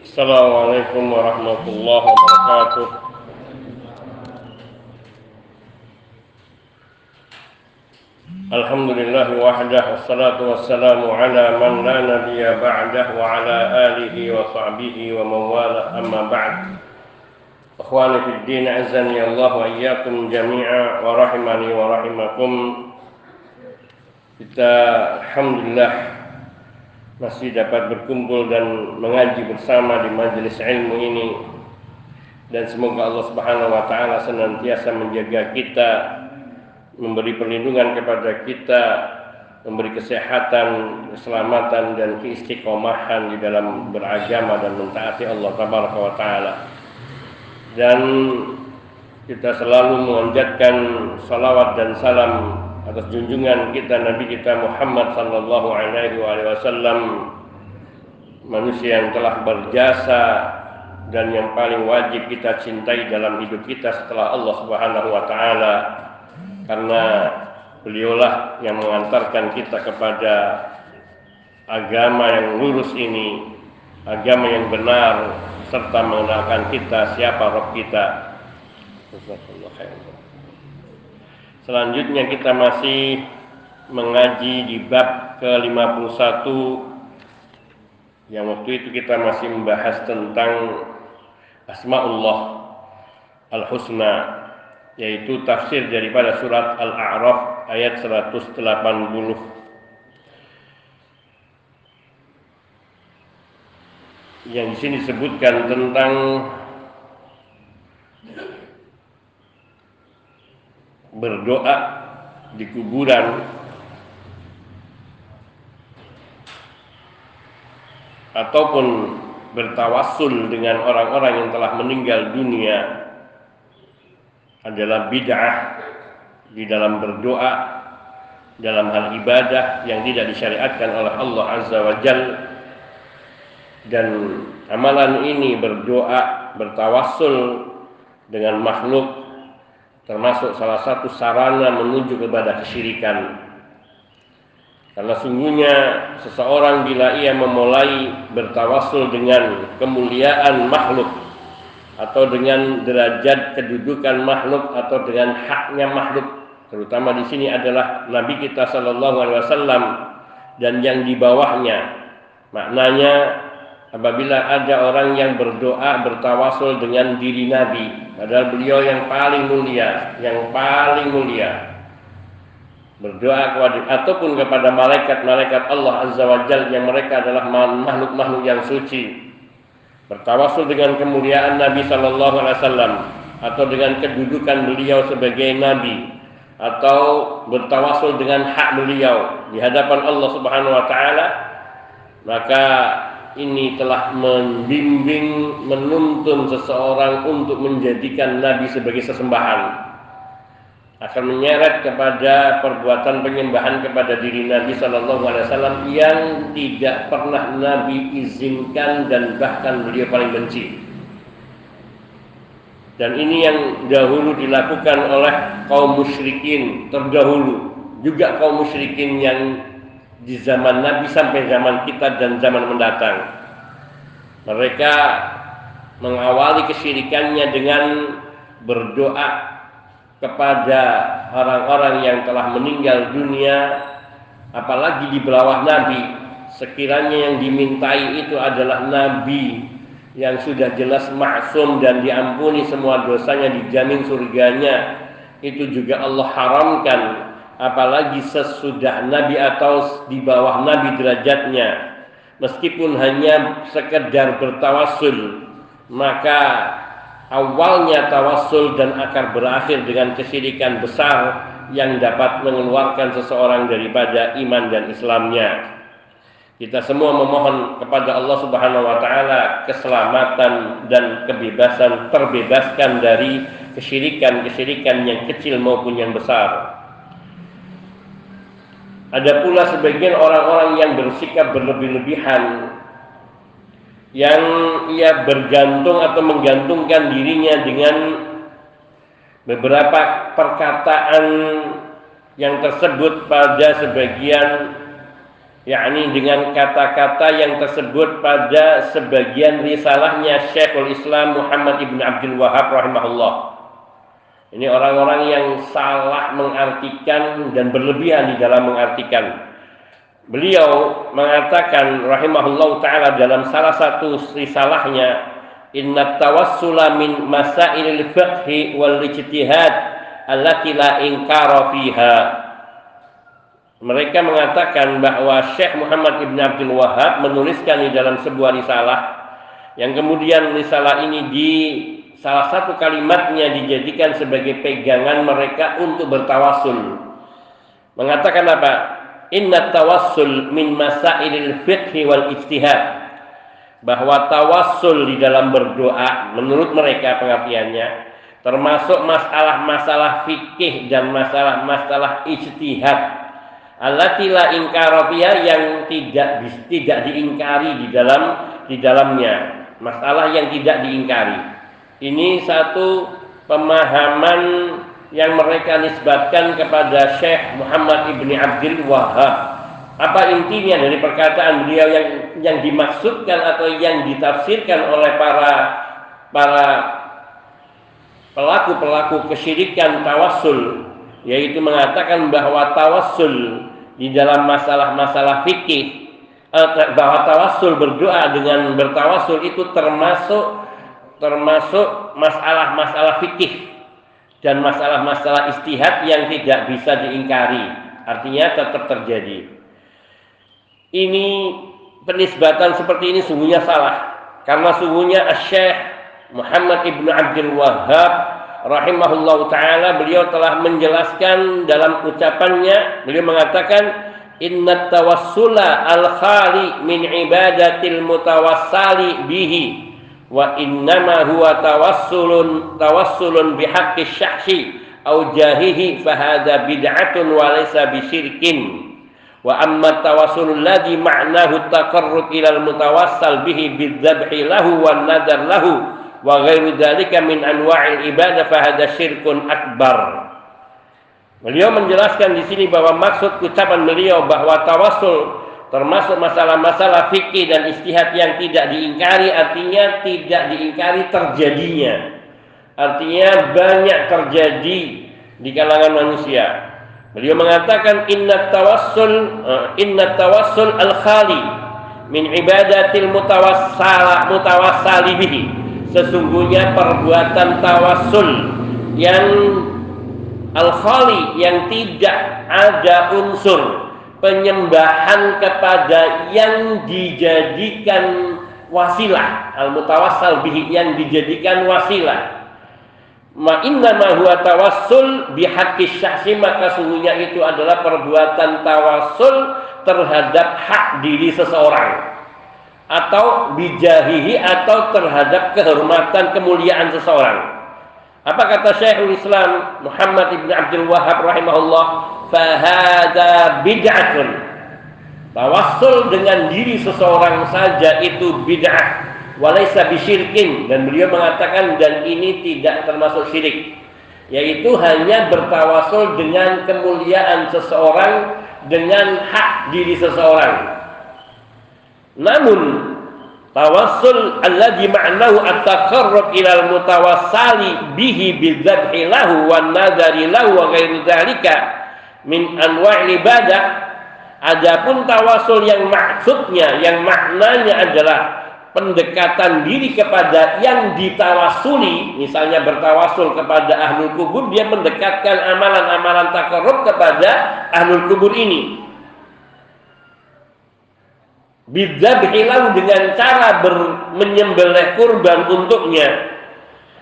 السلام عليكم ورحمة الله وبركاته. الحمد لله وحده والصلاة والسلام على من لا نبي بعده وعلى آله وصحبه ومن والاه. أما بعد أخواني في الدين عزني الله وإياكم جميعا ورحمني ورحمكم. kita Alhamdulillah masih dapat berkumpul dan mengaji bersama di majelis ilmu ini dan semoga Allah Subhanahu wa taala senantiasa menjaga kita memberi perlindungan kepada kita memberi kesehatan, keselamatan dan keistiqomahan di dalam beragama dan mentaati Allah tabaraka wa taala. Dan kita selalu menganjatkan salawat dan salam atas junjungan kita Nabi kita Muhammad sallallahu alaihi wasallam manusia yang telah berjasa dan yang paling wajib kita cintai dalam hidup kita setelah Allah Subhanahu wa taala karena beliaulah yang mengantarkan kita kepada agama yang lurus ini agama yang benar serta mengenalkan kita siapa Rabb kita Selanjutnya kita masih mengaji di bab ke-51. Yang waktu itu kita masih membahas tentang Asmaullah Al-Husna yaitu tafsir daripada surat Al-A'raf ayat 180 yang di sini disebutkan tentang berdoa di kuburan. Ataupun bertawassul dengan orang-orang yang telah meninggal dunia adalah bid'ah di dalam berdoa dalam hal ibadah yang tidak disyariatkan oleh Allah Azza wa Jal. Dan amalan ini berdoa bertawassul dengan makhluk termasuk salah satu sarana menuju kepada kesyirikan. Karena sungguhnya seseorang bila ia memulai bertawasul dengan kemuliaan makhluk atau dengan derajat kedudukan makhluk atau dengan haknya makhluk, terutama di sini adalah Nabi kita Shallallahu Alaihi Wasallam dan yang di bawahnya. Maknanya apabila ada orang yang berdoa bertawasul dengan diri Nabi padahal beliau yang paling mulia yang paling mulia. Berdoa kepada ataupun kepada malaikat-malaikat Allah Azza wa Jalla yang mereka adalah makhluk-makhluk yang suci. Bertawasul dengan kemuliaan Nabi Shallallahu Alaihi Wasallam atau dengan kedudukan beliau sebagai Nabi atau bertawasul dengan hak beliau di hadapan Allah Subhanahu Wa Taala maka ini telah membimbing menuntun seseorang untuk menjadikan nabi sebagai sesembahan akan menyeret kepada perbuatan penyembahan kepada diri Nabi Shallallahu Alaihi Wasallam yang tidak pernah Nabi izinkan dan bahkan beliau paling benci. Dan ini yang dahulu dilakukan oleh kaum musyrikin terdahulu, juga kaum musyrikin yang di zaman Nabi sampai zaman kita dan zaman mendatang. Mereka mengawali kesyirikannya dengan berdoa kepada orang-orang yang telah meninggal dunia apalagi di bawah Nabi sekiranya yang dimintai itu adalah Nabi yang sudah jelas maksum dan diampuni semua dosanya dijamin surganya itu juga Allah haramkan apalagi sesudah Nabi atau di bawah Nabi derajatnya meskipun hanya sekedar bertawassul maka awalnya tawassul dan akan berakhir dengan kesyirikan besar yang dapat mengeluarkan seseorang daripada iman dan Islamnya. Kita semua memohon kepada Allah Subhanahu wa taala keselamatan dan kebebasan terbebaskan dari kesyirikan-kesyirikan yang kecil maupun yang besar. Ada pula sebagian orang-orang yang bersikap berlebih-lebihan yang ia bergantung atau menggantungkan dirinya dengan beberapa perkataan yang tersebut pada sebagian yakni dengan kata-kata yang tersebut pada sebagian risalahnya Syekhul Islam Muhammad Ibn Abdul Wahab rahimahullah. Ini orang-orang yang salah mengartikan dan berlebihan di dalam mengartikan. Beliau mengatakan rahimahullah taala dalam salah satu risalahnya inna tawassula min masailil fiqhi wal ijtihad allati la inkara fiha mereka mengatakan bahwa Syekh Muhammad Ibn Abdul Wahab menuliskan di dalam sebuah risalah yang kemudian risalah ini di salah satu kalimatnya dijadikan sebagai pegangan mereka untuk bertawasul. Mengatakan apa? Inna tawassul min masailil fiqhi wal ijtihad. Bahwa tawassul di dalam berdoa menurut mereka pengertiannya termasuk masalah-masalah fikih dan masalah-masalah ijtihad allati la yang tidak tidak diingkari di dalam di dalamnya masalah yang tidak diingkari ini satu pemahaman yang mereka nisbatkan kepada Syekh Muhammad Ibni Abdul Wahab apa intinya dari perkataan beliau yang yang dimaksudkan atau yang ditafsirkan oleh para para pelaku-pelaku kesyirikan tawassul yaitu mengatakan bahwa tawassul di dalam masalah-masalah fikih eh, bahwa tawassul berdoa dengan bertawassul itu termasuk termasuk masalah-masalah fikih dan masalah-masalah istihad yang tidak bisa diingkari. Artinya tetap terjadi. Ini penisbatan seperti ini sungguhnya salah. Karena sungguhnya Syekh Muhammad Ibnu Abdul Wahab rahimahullah taala beliau telah menjelaskan dalam ucapannya beliau mengatakan inna tawassula al khali min ibadatil mutawassali bihi wa innama huwa tawassulun tawassulun bihaqqi syahsi au jahihi fahada bid'atun wa laysa bisyirkin wa amma tawassulul ladzi ma'nahu taqarrub ilal mutawassal bihi bidzabhi lahu wan nadar lahu wa ghairu dzalika min anwa'il ibadah fa hadza syirkun akbar. Beliau menjelaskan di sini bahwa maksud ucapan beliau bahwa tawassul termasuk masalah-masalah fikih dan istihad yang tidak diingkari artinya tidak diingkari terjadinya. Artinya banyak terjadi di kalangan manusia. Beliau mengatakan inna tawassul uh, inna tawassul al khali min ibadatil mutawassala mutawassali sesungguhnya perbuatan tawasul yang al-khali yang tidak ada unsur penyembahan kepada yang dijadikan wasilah al-mutawassal bihi yang dijadikan wasilah ma inna ma huwa tawassul bihaqqi syahsi maka sungguhnya itu adalah perbuatan tawassul terhadap hak diri seseorang atau bijahihi atau terhadap kehormatan kemuliaan seseorang. Apa kata Syekhul Islam Muhammad Ibn Abdul Wahab rahimahullah? Fahada bid'atun. Tawassul dengan diri seseorang saja itu bid'ah. Walaysa bisyirkin. Dan beliau mengatakan dan ini tidak termasuk syirik. Yaitu hanya bertawasul dengan kemuliaan seseorang dengan hak diri seseorang namun tawassul alladhi ma'nahu at-taqarrub ila al-mutawassali bihi bidzabhi lahu wan nadari lahu wa ghairu dzalika min anwa'il ibadah. Adapun tawasul yang maksudnya yang maknanya adalah pendekatan diri kepada yang ditawasuli. Misalnya bertawasul kepada ahlul kubur dia mendekatkan amalan-amalan takarrub kepada ahlul kubur ini. Bidzabhi dengan cara menyembelih kurban untuknya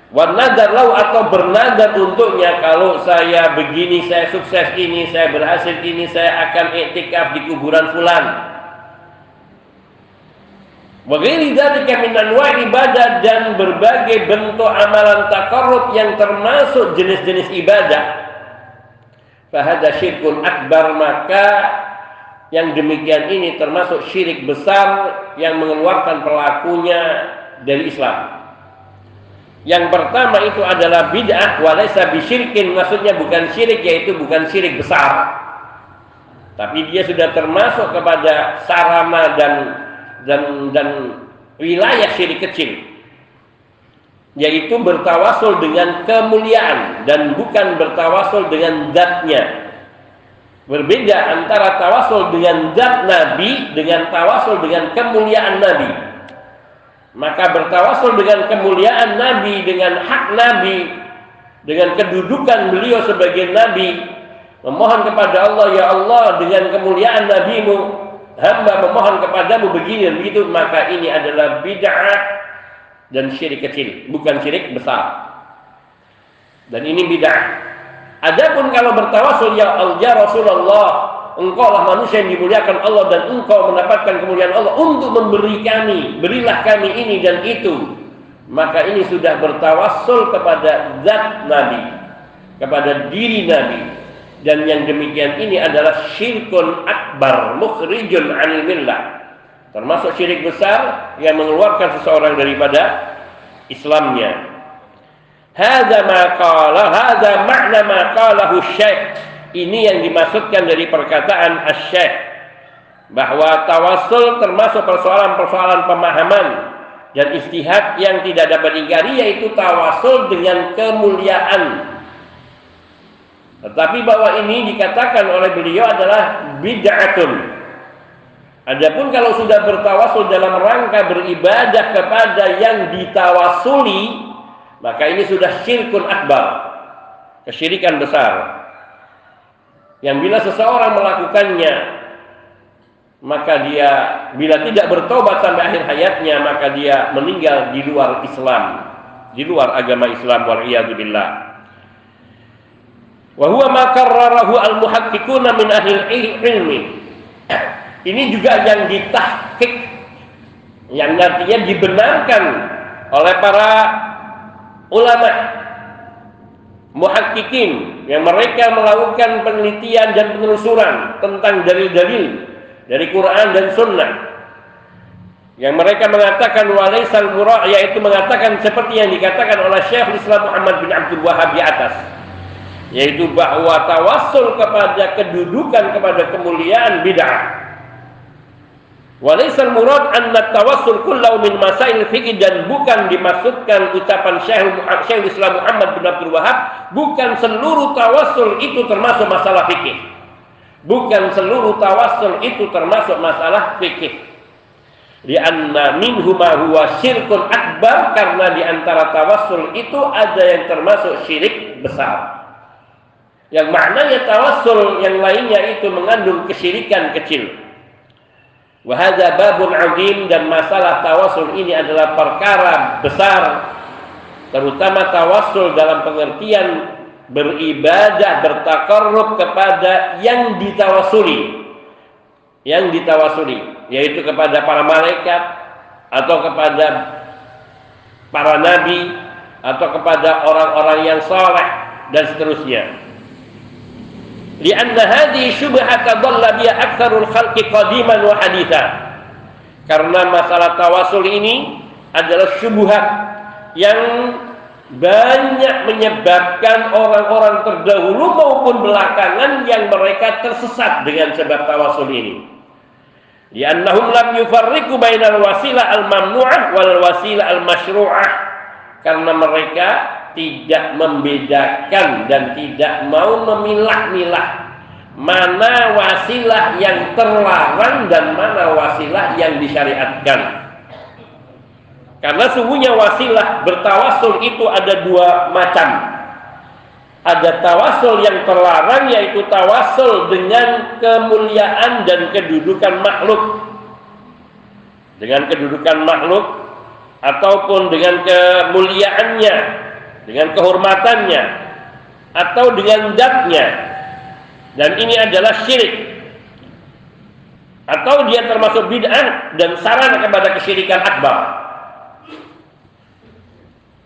wanadar lau atau bernadar untuknya kalau saya begini saya sukses ini saya berhasil ini saya akan iktikaf di kuburan fulan Wagiri dari keminan ibadah dan berbagai bentuk amalan takarrub yang termasuk jenis-jenis ibadah. Fahada syirkun akbar maka yang demikian ini termasuk syirik besar yang mengeluarkan pelakunya dari Islam. Yang pertama itu adalah bid'ah walaysa bisyirkin. Maksudnya bukan syirik yaitu bukan syirik besar. tapi dia sudah termasuk kepada sarana dan dan dan wilayah syirik kecil. Yaitu bertawasul dengan kemuliaan dan bukan bertawasul dengan zatnya. Berbeda antara tawasul dengan zat Nabi dengan tawasul dengan kemuliaan Nabi maka bertawasul dengan kemuliaan Nabi dengan hak Nabi dengan kedudukan beliau sebagai Nabi memohon kepada Allah ya Allah dengan kemuliaan Nabimu hamba memohon kepadamu begini dan begitu maka ini adalah bid'ah dan syirik kecil, bukan syirik besar. Dan ini bid'ah. Adapun kalau bertawasul ya Allah ya Rasulullah, engkau lah manusia yang dimuliakan Allah dan engkau mendapatkan kemuliaan Allah untuk memberi kami, berilah kami ini dan itu. Maka ini sudah bertawasul kepada zat Nabi, kepada diri Nabi. Dan yang demikian ini adalah syirkun akbar, mukhrijun anil millah termasuk syirik besar yang mengeluarkan seseorang daripada Islamnya. Hadza ma qala hadza makna ma qalahu syekh. Ini yang dimaksudkan dari perkataan asy-syekh bahwa tawasul termasuk persoalan-persoalan pemahaman dan istihad yang tidak dapat diingkari yaitu tawasul dengan kemuliaan. Tetapi bahwa ini dikatakan oleh beliau adalah bid'atun Adapun kalau sudah bertawasul dalam rangka beribadah kepada yang ditawasuli, maka ini sudah syirkun akbar. Kesyirikan besar. Yang bila seseorang melakukannya, maka dia bila tidak bertobat sampai akhir hayatnya, maka dia meninggal di luar Islam, di luar agama Islam wal billah. Wa huwa ma karrarahu al-muhaqqiquna min ahli ilmi. Ini juga yang ditahkik yang nantinya dibenarkan oleh para ulama muhakkikin yang mereka melakukan penelitian dan penelusuran tentang dalil-dalil dari Quran dan Sunnah. Yang mereka mengatakan walaisal murah yaitu mengatakan seperti yang dikatakan oleh Syekh Islam Muhammad bin Abdul Wahab di atas. Yaitu bahwa tawassul kepada kedudukan kepada kemuliaan bid'ah Walaisal murad anna tawassul kullau min masail fikih dan bukan dimaksudkan ucapan Syekh Syekh Islam Muhammad bin Abdul Wahab bukan seluruh tawassul itu termasuk masalah fikih. Bukan seluruh tawassul itu termasuk masalah fikih. Lianna minhu ma huwa syirkun akbar karena di antara tawassul itu ada yang termasuk syirik besar. Yang maknanya tawassul yang lainnya itu mengandung kesyirikan kecil. Wahada babun azim dan masalah tawasul ini adalah perkara besar terutama tawasul dalam pengertian beribadah bertakarrub kepada yang ditawasuli. Yang ditawasuli yaitu kepada para malaikat atau kepada para nabi atau kepada orang-orang yang saleh dan seterusnya lianna hadhi syubhata dhalla biha aktsarul khalqi qadiman wa haditha karena masalah tawasul ini adalah syubhat yang banyak menyebabkan orang-orang terdahulu maupun belakangan yang mereka tersesat dengan sebab tawasul ini. Liannahum lam yufarriqu bainal wasilah al-mamnu'ah wal wasilah al-masyru'ah. Karena mereka tidak membedakan dan tidak mau memilah-milah mana wasilah yang terlarang dan mana wasilah yang disyariatkan. Karena sungguhnya wasilah bertawasul itu ada dua macam. Ada tawasul yang terlarang yaitu tawasul dengan kemuliaan dan kedudukan makhluk. Dengan kedudukan makhluk ataupun dengan kemuliaannya dengan kehormatannya atau dengan zatnya. Dan ini adalah syirik. Atau dia termasuk bid'ah dan saran kepada kesyirikan akbar.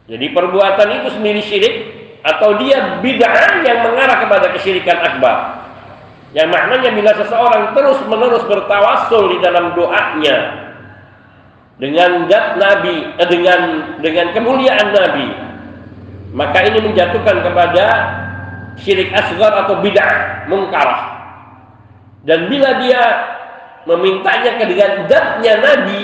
Jadi perbuatan itu sendiri syirik atau dia bid'ah yang mengarah kepada kesyirikan akbar. Yang maknanya bila seseorang terus menerus bertawasul di dalam doanya dengan zat Nabi eh, dengan dengan kemuliaan Nabi maka ini menjatuhkan kepada syirik asgar atau bid'ah mungkarah Dan bila dia memintanya dengan zatnya Nabi,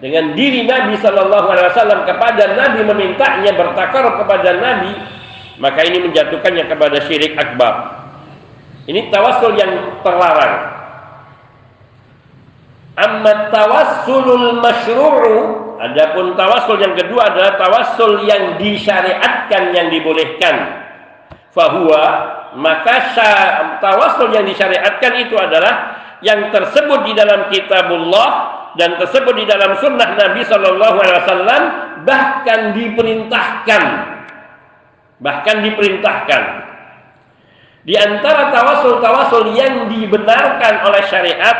dengan diri Nabi Shallallahu Alaihi Wasallam kepada Nabi memintanya bertakar kepada Nabi, maka ini menjatuhkannya kepada syirik akbar. Ini tawassul yang terlarang. Amma tawassulul masyru'u Adapun tawassul yang kedua adalah tawassul yang disyariatkan yang dibolehkan. Fahuwa maka tawassul yang disyariatkan itu adalah yang tersebut di dalam kitabullah dan tersebut di dalam sunnah Nabi Shallallahu Alaihi Wasallam bahkan diperintahkan bahkan diperintahkan di antara tawasul-tawasul yang dibenarkan oleh syariat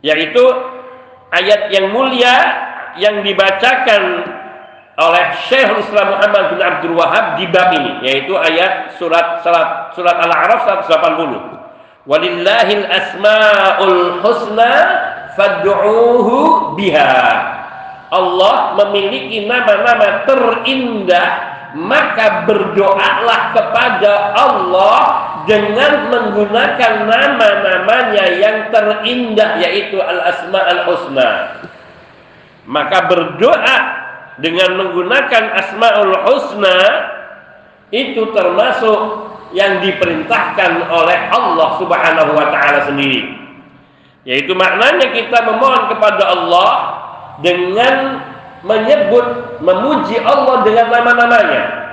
yaitu ayat yang mulia yang dibacakan oleh Syekh Islam Muhammad bin Abdul Wahab di bab ini yaitu ayat surat surat, surat Al-A'raf 180. Walillahil asmaul husna fad'uuhu biha. Allah memiliki nama-nama terindah maka berdoalah kepada Allah dengan menggunakan nama-namanya yang terindah yaitu al-asma al-husna. Maka berdoa dengan menggunakan asmaul husna itu termasuk yang diperintahkan oleh Allah Subhanahu wa taala sendiri. Yaitu maknanya kita memohon kepada Allah dengan menyebut memuji Allah dengan nama-namanya.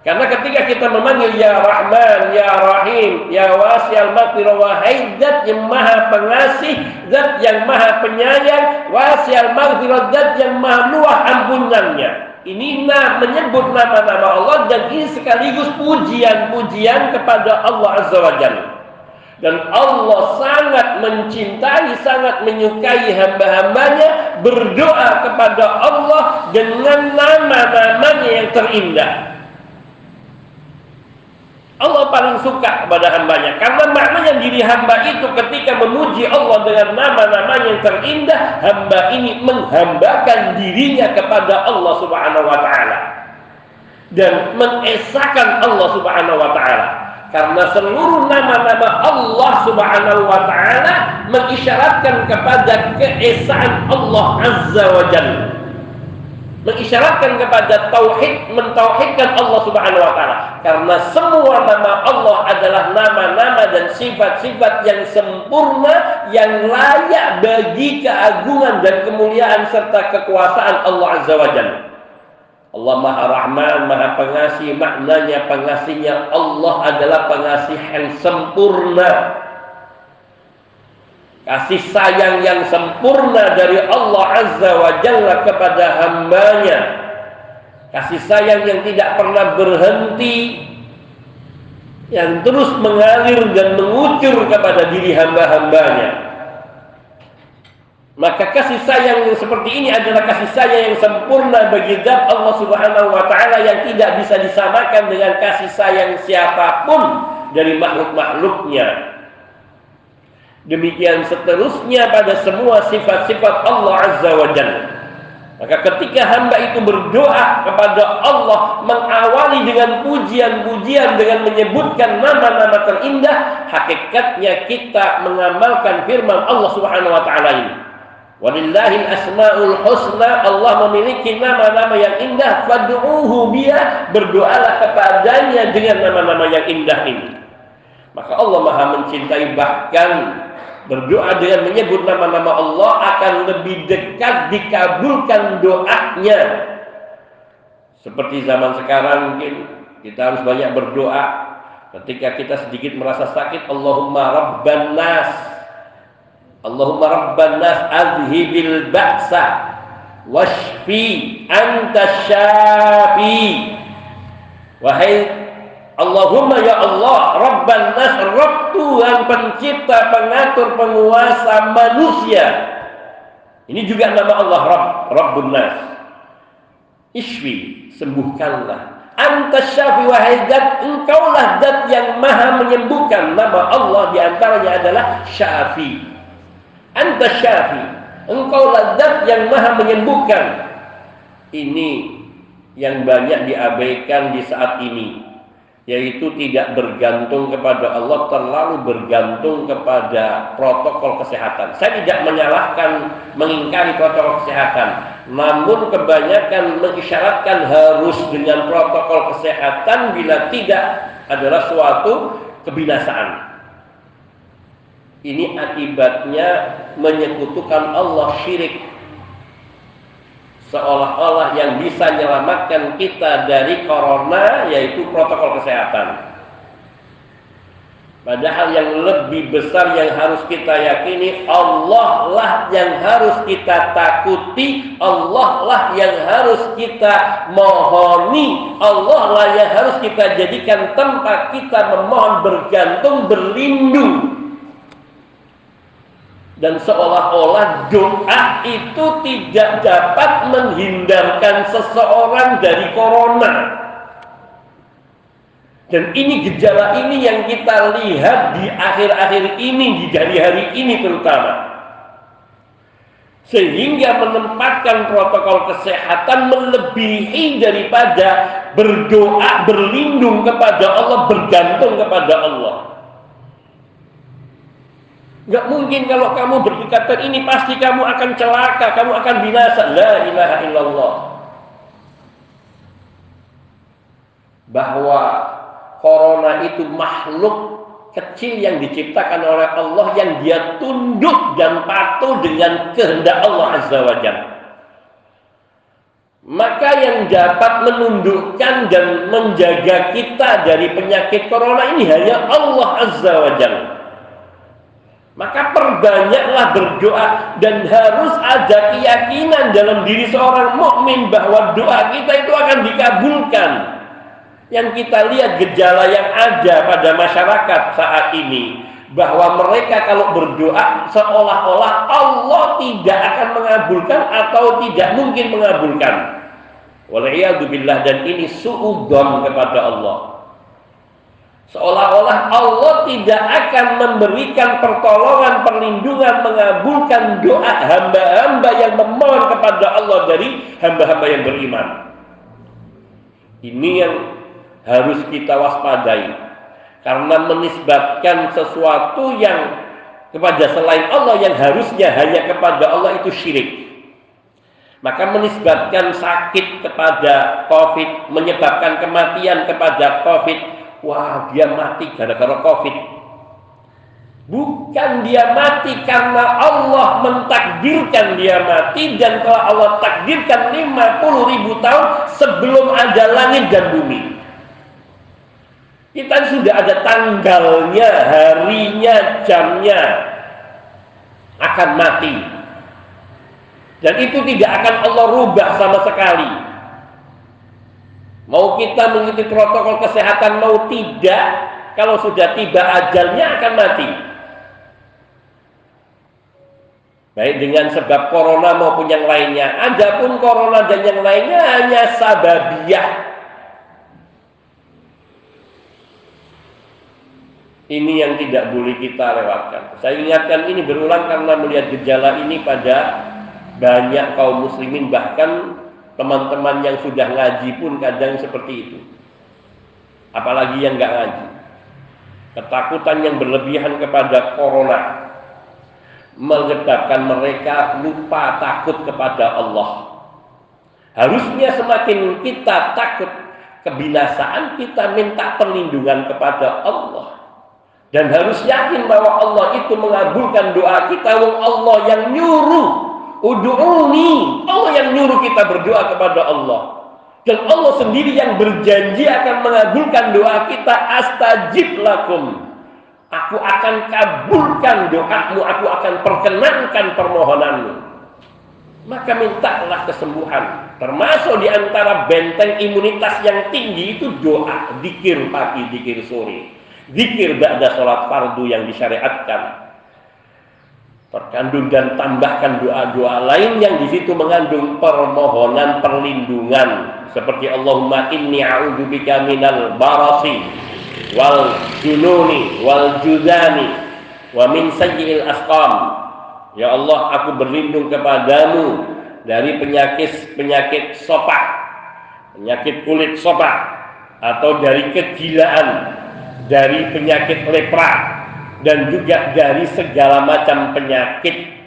Karena ketika kita memanggil Ya Rahman, Ya Rahim, Ya Wasial Maghfirah, wahai zat yang maha pengasih, zat yang maha penyayang, Wasial Maghfirah, zat yang maha luah ampunannya. Ini menyebut nama-nama Allah dan ini sekaligus pujian-pujian kepada Allah Azza wa Jalla. Dan Allah sangat mencintai, sangat menyukai hamba-hambanya berdoa kepada Allah dengan nama-namanya yang terindah. Allah paling suka kepada hambanya. Karena maknanya diri hamba itu ketika memuji Allah dengan nama-nama yang terindah hamba ini menghambakan dirinya kepada Allah Subhanahu wa taala dan mengesahkan Allah Subhanahu wa taala. Karena seluruh nama-nama Allah Subhanahu wa taala mengisyaratkan kepada keesaan Allah Azza wa Jalla mengisyaratkan kepada tauhid mentauhidkan Allah Subhanahu wa taala karena semua nama Allah adalah nama-nama dan sifat-sifat yang sempurna yang layak bagi keagungan dan kemuliaan serta kekuasaan Allah Azza wa Jalla. Allah Maha Rahman, Maha Pengasih, maknanya pengasihnya Allah adalah pengasih yang sempurna kasih sayang yang sempurna dari Allah Azza wa Jalla kepada hambanya. Kasih sayang yang tidak pernah berhenti. Yang terus mengalir dan mengucur kepada diri hamba-hambanya. Maka kasih sayang yang seperti ini adalah kasih sayang yang sempurna bagi zat Allah Subhanahu wa taala yang tidak bisa disamakan dengan kasih sayang siapa pun dari makhluk-makhluknya Demikian seterusnya pada semua sifat-sifat Allah Azza wa Jalla. Maka ketika hamba itu berdoa kepada Allah mengawali dengan pujian-pujian dengan menyebutkan nama-nama terindah, hakikatnya kita mengamalkan firman Allah Subhanahu wa taala ini. Walillahil asmaul husna Allah memiliki nama-nama yang indah fad'uuhu biya berdoalah kepadanya dengan nama-nama yang indah ini. Maka Allah Maha mencintai bahkan berdoa dengan menyebut nama-nama Allah akan lebih dekat dikabulkan doanya. Seperti zaman sekarang mungkin kita harus banyak berdoa. Ketika kita sedikit merasa sakit Allahumma rabban nas. Allahumma rabban nas azhibil ba'sa. Washfi anta syafi. Wahai Allahumma ya Allah, Rabban nas, Rabb Tuhan pencipta, pengatur, penguasa manusia. Ini juga nama Allah Rabb, Rabbun nas. Ishwi, sembuhkanlah. Anta syafi wahai dat, engkaulah dat yang maha menyembuhkan. Nama Allah di antaranya adalah syafi. Anta syafi, engkaulah dat yang maha menyembuhkan. Ini yang banyak diabaikan di saat ini yaitu tidak bergantung kepada Allah terlalu bergantung kepada protokol kesehatan. Saya tidak menyalahkan mengingkari protokol kesehatan, namun kebanyakan mengisyaratkan harus dengan protokol kesehatan bila tidak adalah suatu kebinasaan. Ini akibatnya menyekutukan Allah syirik seolah-olah yang bisa menyelamatkan kita dari corona yaitu protokol kesehatan. Padahal yang lebih besar yang harus kita yakini Allah lah yang harus kita takuti, Allah lah yang harus kita mohoni, Allah lah yang harus kita jadikan tempat kita memohon bergantung berlindung dan seolah-olah doa itu tidak dapat menghindarkan seseorang dari corona. Dan ini gejala ini yang kita lihat di akhir-akhir ini, di hari-hari ini terutama. Sehingga menempatkan protokol kesehatan melebihi daripada berdoa, berlindung kepada Allah, bergantung kepada Allah. Gak mungkin kalau kamu berdekatan ini pasti kamu akan celaka, kamu akan binasa. La ilaha illallah. Bahwa corona itu makhluk kecil yang diciptakan oleh Allah yang dia tunduk dan patuh dengan kehendak Allah Azza wa Jalla. Maka yang dapat menundukkan dan menjaga kita dari penyakit corona ini hanya Allah Azza wa Jalla. Maka perbanyaklah berdoa dan harus ada keyakinan dalam diri seorang mukmin bahwa doa kita itu akan dikabulkan. Yang kita lihat gejala yang ada pada masyarakat saat ini bahwa mereka kalau berdoa seolah-olah Allah tidak akan mengabulkan atau tidak mungkin mengabulkan. Waliyadzubillah dan ini suudon kepada Allah. Seolah-olah Allah tidak akan memberikan pertolongan, perlindungan, mengabulkan doa hamba-hamba yang memohon kepada Allah dari hamba-hamba yang beriman. Ini yang harus kita waspadai. Karena menisbatkan sesuatu yang kepada selain Allah yang harusnya hanya kepada Allah itu syirik. Maka menisbatkan sakit kepada COVID, menyebabkan kematian kepada COVID, wah dia mati gara-gara covid bukan dia mati karena Allah mentakdirkan dia mati dan kalau Allah takdirkan 50 ribu tahun sebelum ada langit dan bumi kita sudah ada tanggalnya, harinya, jamnya akan mati. Dan itu tidak akan Allah rubah sama sekali. Mau kita mengikuti protokol kesehatan mau tidak, kalau sudah tiba ajalnya akan mati. Baik dengan sebab corona maupun yang lainnya. Adapun corona dan yang lainnya hanya sababiah. Ini yang tidak boleh kita lewatkan. Saya ingatkan ini berulang karena melihat gejala ini pada banyak kaum muslimin bahkan Teman-teman yang sudah ngaji pun kadang seperti itu. Apalagi yang nggak ngaji. Ketakutan yang berlebihan kepada corona menyebabkan mereka lupa takut kepada Allah. Harusnya semakin kita takut kebinasaan, kita minta perlindungan kepada Allah. Dan harus yakin bahwa Allah itu mengabulkan doa kita, Allah yang nyuruh Udu'uni. Allah yang nyuruh kita berdoa kepada Allah. Dan Allah sendiri yang berjanji akan mengabulkan doa kita. Astajib lakum. Aku akan kabulkan doamu. Aku akan perkenankan permohonanmu. Maka mintalah kesembuhan. Termasuk di antara benteng imunitas yang tinggi itu doa. Dikir pagi, dikir sore. Dikir ba'da sholat fardu yang disyariatkan terkandung dan tambahkan doa-doa lain yang di situ mengandung permohonan perlindungan. Seperti Allahumma inni a'udzubika minal barasi wal jununi wal judani wa min sayyi'il asqam. Ya Allah aku berlindung kepadamu dari penyakit penyakit sopak penyakit kulit sopak atau dari kegilaan, dari penyakit lepra dan juga dari segala macam penyakit.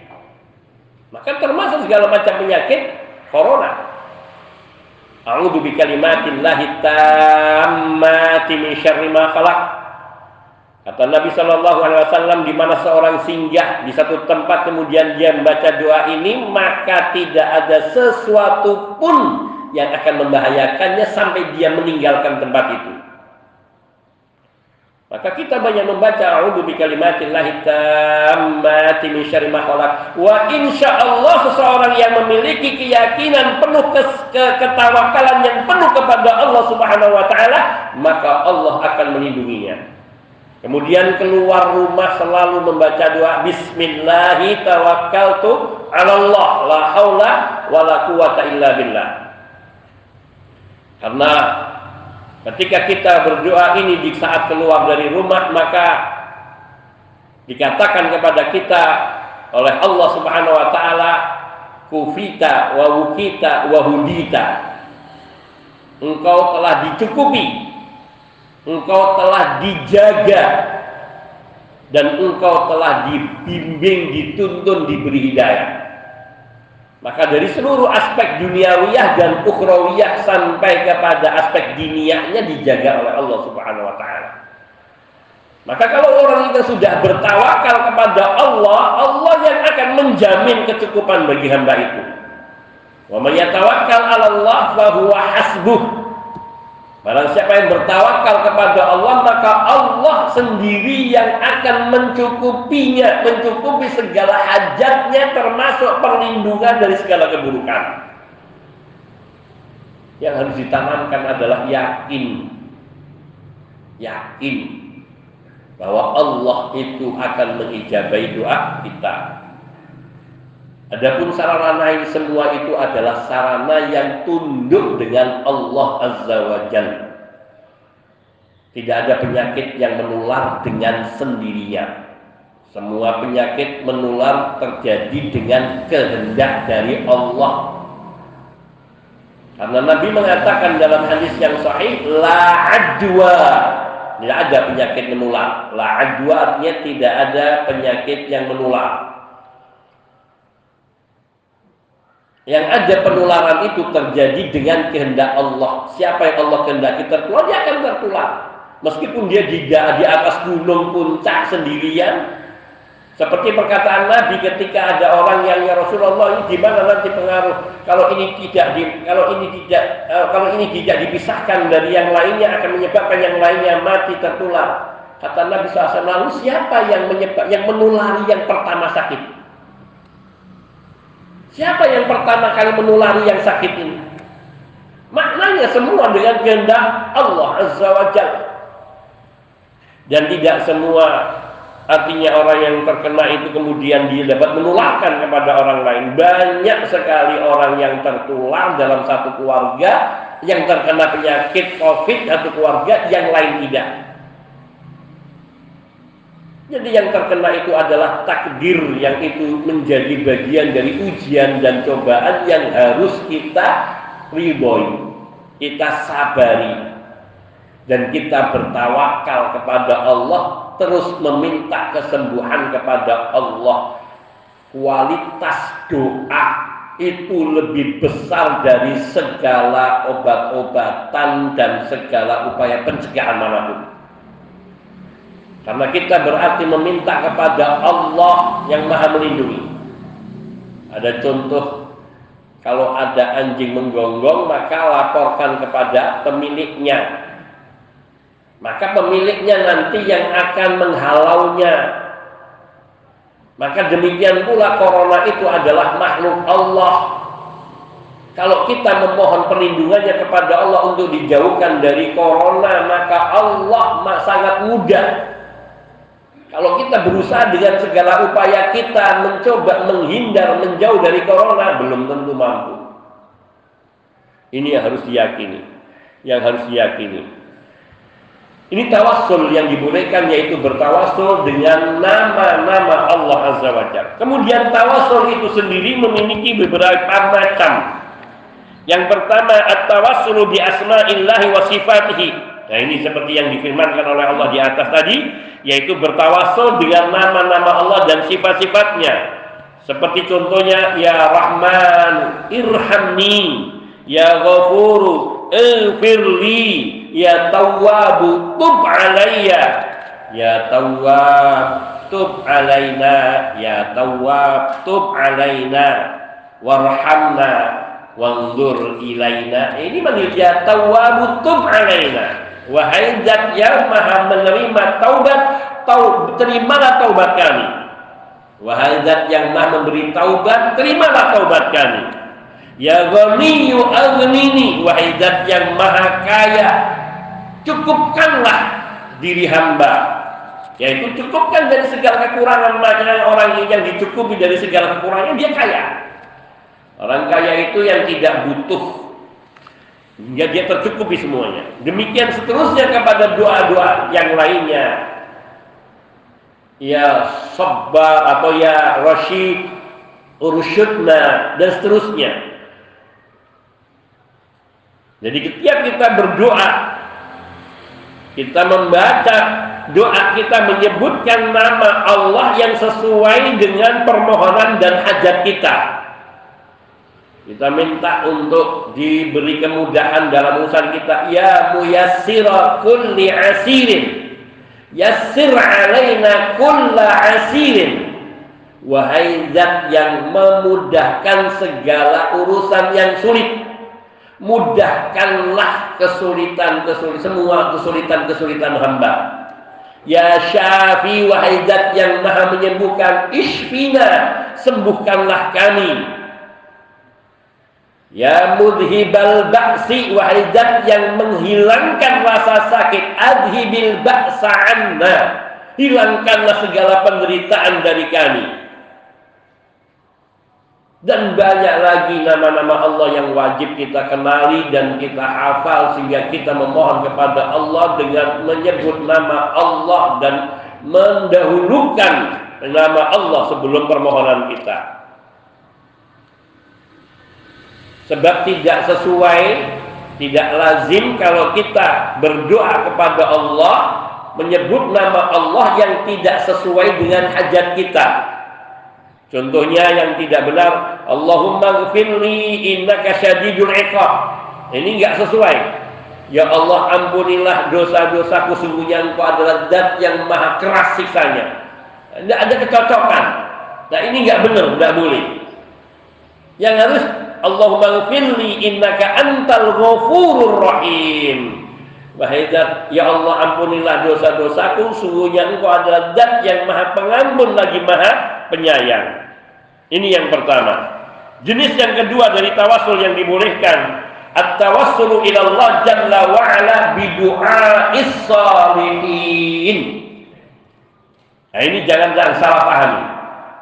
Maka termasuk segala macam penyakit corona. A'udzu bikalimatillahi tammati min syarri ma khalaq. Kata Nabi Shallallahu Alaihi Wasallam di mana seorang singgah di satu tempat kemudian dia membaca doa ini maka tidak ada sesuatu pun yang akan membahayakannya sampai dia meninggalkan tempat itu. Maka kita banyak membaca a'udzu bikalimatillahi tammati min syarri ma khalaq. Wa insyaallah seseorang yang memiliki keyakinan penuh kes ke ketawakalan yang penuh kepada Allah Subhanahu wa taala, maka Allah akan melindunginya. Kemudian keluar rumah selalu membaca doa Bismillahi tawakkaltu 'ala Allah la haula wala quwata illa billah. Karena ketika kita berdoa ini di saat keluar dari rumah maka dikatakan kepada kita oleh Allah Subhanahu wa taala kufita wa wukita wa hudita. Engkau telah dicukupi. Engkau telah dijaga dan engkau telah dibimbing, dituntun, diberi hidayah. Maka dari seluruh aspek duniawiyah dan ukhrawiyah sampai kepada aspek dinianya dijaga oleh Allah Subhanahu wa taala. Maka kalau orang itu sudah bertawakal kepada Allah, Allah yang akan menjamin kecukupan bagi hamba itu. Wa may yatawakkal 'ala Allah fa huwa hasbuh. Barang siapa yang bertawakal kepada Allah, maka Allah sendiri yang akan mencukupinya, mencukupi segala hajatnya termasuk perlindungan dari segala keburukan. Yang harus ditanamkan adalah yakin. Yakin bahwa Allah itu akan mengijabai doa kita. Adapun sarana lain semua itu adalah sarana yang tunduk dengan Allah Azza wa Jalla. Tidak ada penyakit yang menular dengan sendirinya. Semua penyakit menular terjadi dengan kehendak dari Allah. Karena Nabi mengatakan dalam hadis yang sahih, la adwa. Tidak ada penyakit menular. La adwa artinya tidak ada penyakit yang menular. Yang ada penularan itu terjadi dengan kehendak Allah. Siapa yang Allah kehendaki tertular, dia akan tertular. Meskipun dia di, di atas gunung puncak sendirian, seperti perkataan Nabi ketika ada orang yang ya Rasulullah ini gimana nanti pengaruh kalau ini tidak di, kalau ini tidak uh, kalau ini tidak dipisahkan dari yang lainnya akan menyebabkan yang lainnya mati tertular. Kata Nabi SAW, lalu siapa yang menyebab yang menulari yang pertama sakit? Siapa yang pertama kali menulari yang sakit ini? Maknanya semua dengan kehendak Allah Azza wa Jalla. Dan tidak semua artinya orang yang terkena itu kemudian dia dapat menularkan kepada orang lain. Banyak sekali orang yang tertular dalam satu keluarga yang terkena penyakit COVID satu keluarga yang lain tidak. Jadi yang terkena itu adalah takdir yang itu menjadi bagian dari ujian dan cobaan yang harus kita ridhoi, kita sabari dan kita bertawakal kepada Allah terus meminta kesembuhan kepada Allah. Kualitas doa itu lebih besar dari segala obat-obatan dan segala upaya pencegahan mana pun. Karena kita berarti meminta kepada Allah yang maha melindungi. Ada contoh, kalau ada anjing menggonggong, maka laporkan kepada pemiliknya. Maka pemiliknya nanti yang akan menghalaunya. Maka demikian pula corona itu adalah makhluk Allah. Kalau kita memohon perlindungannya kepada Allah untuk dijauhkan dari corona, maka Allah sangat mudah kalau kita berusaha dengan segala upaya kita mencoba menghindar, menjauh dari corona, belum tentu mampu. Ini yang harus diyakini. Yang harus diyakini. Ini tawassul yang dibolehkan yaitu bertawassul dengan nama-nama Allah Azza wa Jalla. Kemudian tawassul itu sendiri memiliki beberapa macam. Yang pertama at-tawassulu bi asma'illahi wa sifatihi. Nah, ini seperti yang difirmankan oleh Allah di atas tadi, yaitu bertawassul dengan nama-nama Allah dan sifat-sifatnya. Seperti contohnya ya Rahman, irhamni, ya Ghafuru, ighfirli, ya Tawwabu, tub alayya. Ya Tawwab, tub alaina, ya Tawwab, tub alaina. Warhamna, wanzur ilaina. Ini manggil ya Tawwabu, tub alaina. Wahai zat yang maha menerima taubat, taub, terimalah taubat kami. Wahai zat yang maha memberi taubat, terimalah taubat kami. Ya ghaniyyu aghnini, wahai zat yang maha kaya, cukupkanlah diri hamba. Yaitu cukupkan dari segala kekurangan makanya orang yang dicukupi dari segala kekurangan dia kaya. Orang kaya itu yang tidak butuh hingga dia tercukupi semuanya. Demikian seterusnya kepada doa-doa yang lainnya ya Sabbar atau ya Rashid Ursyudna dan seterusnya. Jadi ketika kita berdoa kita membaca doa kita menyebutkan nama Allah yang sesuai dengan permohonan dan hajat kita. Kita minta untuk diberi kemudahan dalam urusan kita. Ya muyassira kulli asirin. Yassir alaina kulla asirin Wahai zat yang memudahkan segala urusan yang sulit Mudahkanlah kesulitan-kesulitan Semua kesulitan-kesulitan hamba Ya Syafi wahai zat yang maha menyembuhkan Ishfina Sembuhkanlah kami Ya mudhibal ba'si wahai zat yang menghilangkan rasa sakit adhibil ba'sa anna hilangkanlah segala penderitaan dari kami dan banyak lagi nama-nama Allah yang wajib kita kenali dan kita hafal sehingga kita memohon kepada Allah dengan menyebut nama Allah dan mendahulukan nama Allah sebelum permohonan kita. Sebab tidak sesuai, tidak lazim kalau kita berdoa kepada Allah menyebut nama Allah yang tidak sesuai dengan hajat kita. Contohnya yang tidak benar, Allahumma gfirli innaka syadidul iqab. Ini enggak sesuai. Ya Allah ampunilah dosa-dosaku sungguhnya engkau adalah zat yang maha keras siksanya. Tidak ada kecocokan. Nah ini enggak benar, enggak boleh. Yang harus Allahumma gfirli innaka antal ghafurur rahim. Wahai zat, ya Allah ampunilah dosa-dosaku, sungguhnya engkau adalah zat yang maha pengampun lagi maha penyayang. Ini yang pertama. Jenis yang kedua dari tawasul yang dibolehkan. At-tawassulu ila Allah jalla wa ala bi du'a'is salihin. Nah ini jangan-jangan salah pahami.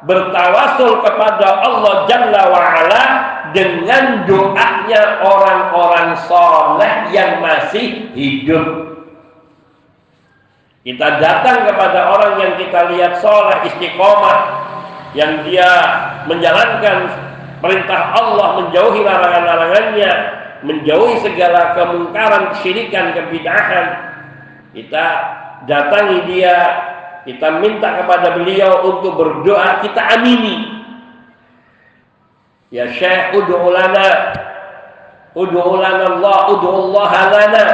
Bertawasul kepada Allah Jalla wa ala dengan doanya orang-orang soleh yang masih hidup. Kita datang kepada orang yang kita lihat soleh istiqomah, yang dia menjalankan perintah Allah, menjauhi larangan-larangannya, menjauhi segala kemungkaran, kesyirikan, kebidahan. Kita datangi dia, kita minta kepada beliau untuk berdoa, kita amini. Ya Syekh ud'u lana. Ud'u lana Allah ud'u Allah lana.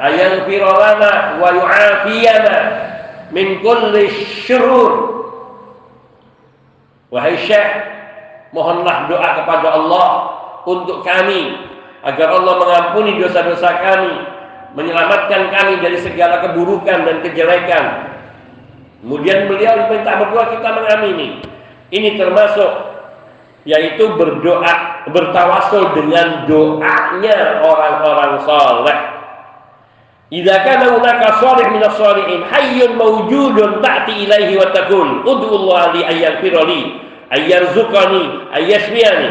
Ayaghfir lana wa yu'afiyana min kulli syurur. Wahai Syekh mohonlah doa kepada Allah untuk kami agar Allah mengampuni dosa-dosa kami menyelamatkan kami dari segala keburukan dan kejelekan. Kemudian beliau diminta berdoa kita mengamini. Ini termasuk yaitu berdoa bertawasul dengan doanya orang-orang saleh. Idza kana hunaka salih min as-salihin hayyun mawjudun ta'ti ilaihi wa taqul ud'u Allah li ayyaghfira ayyarzuqani ayyashfiyani.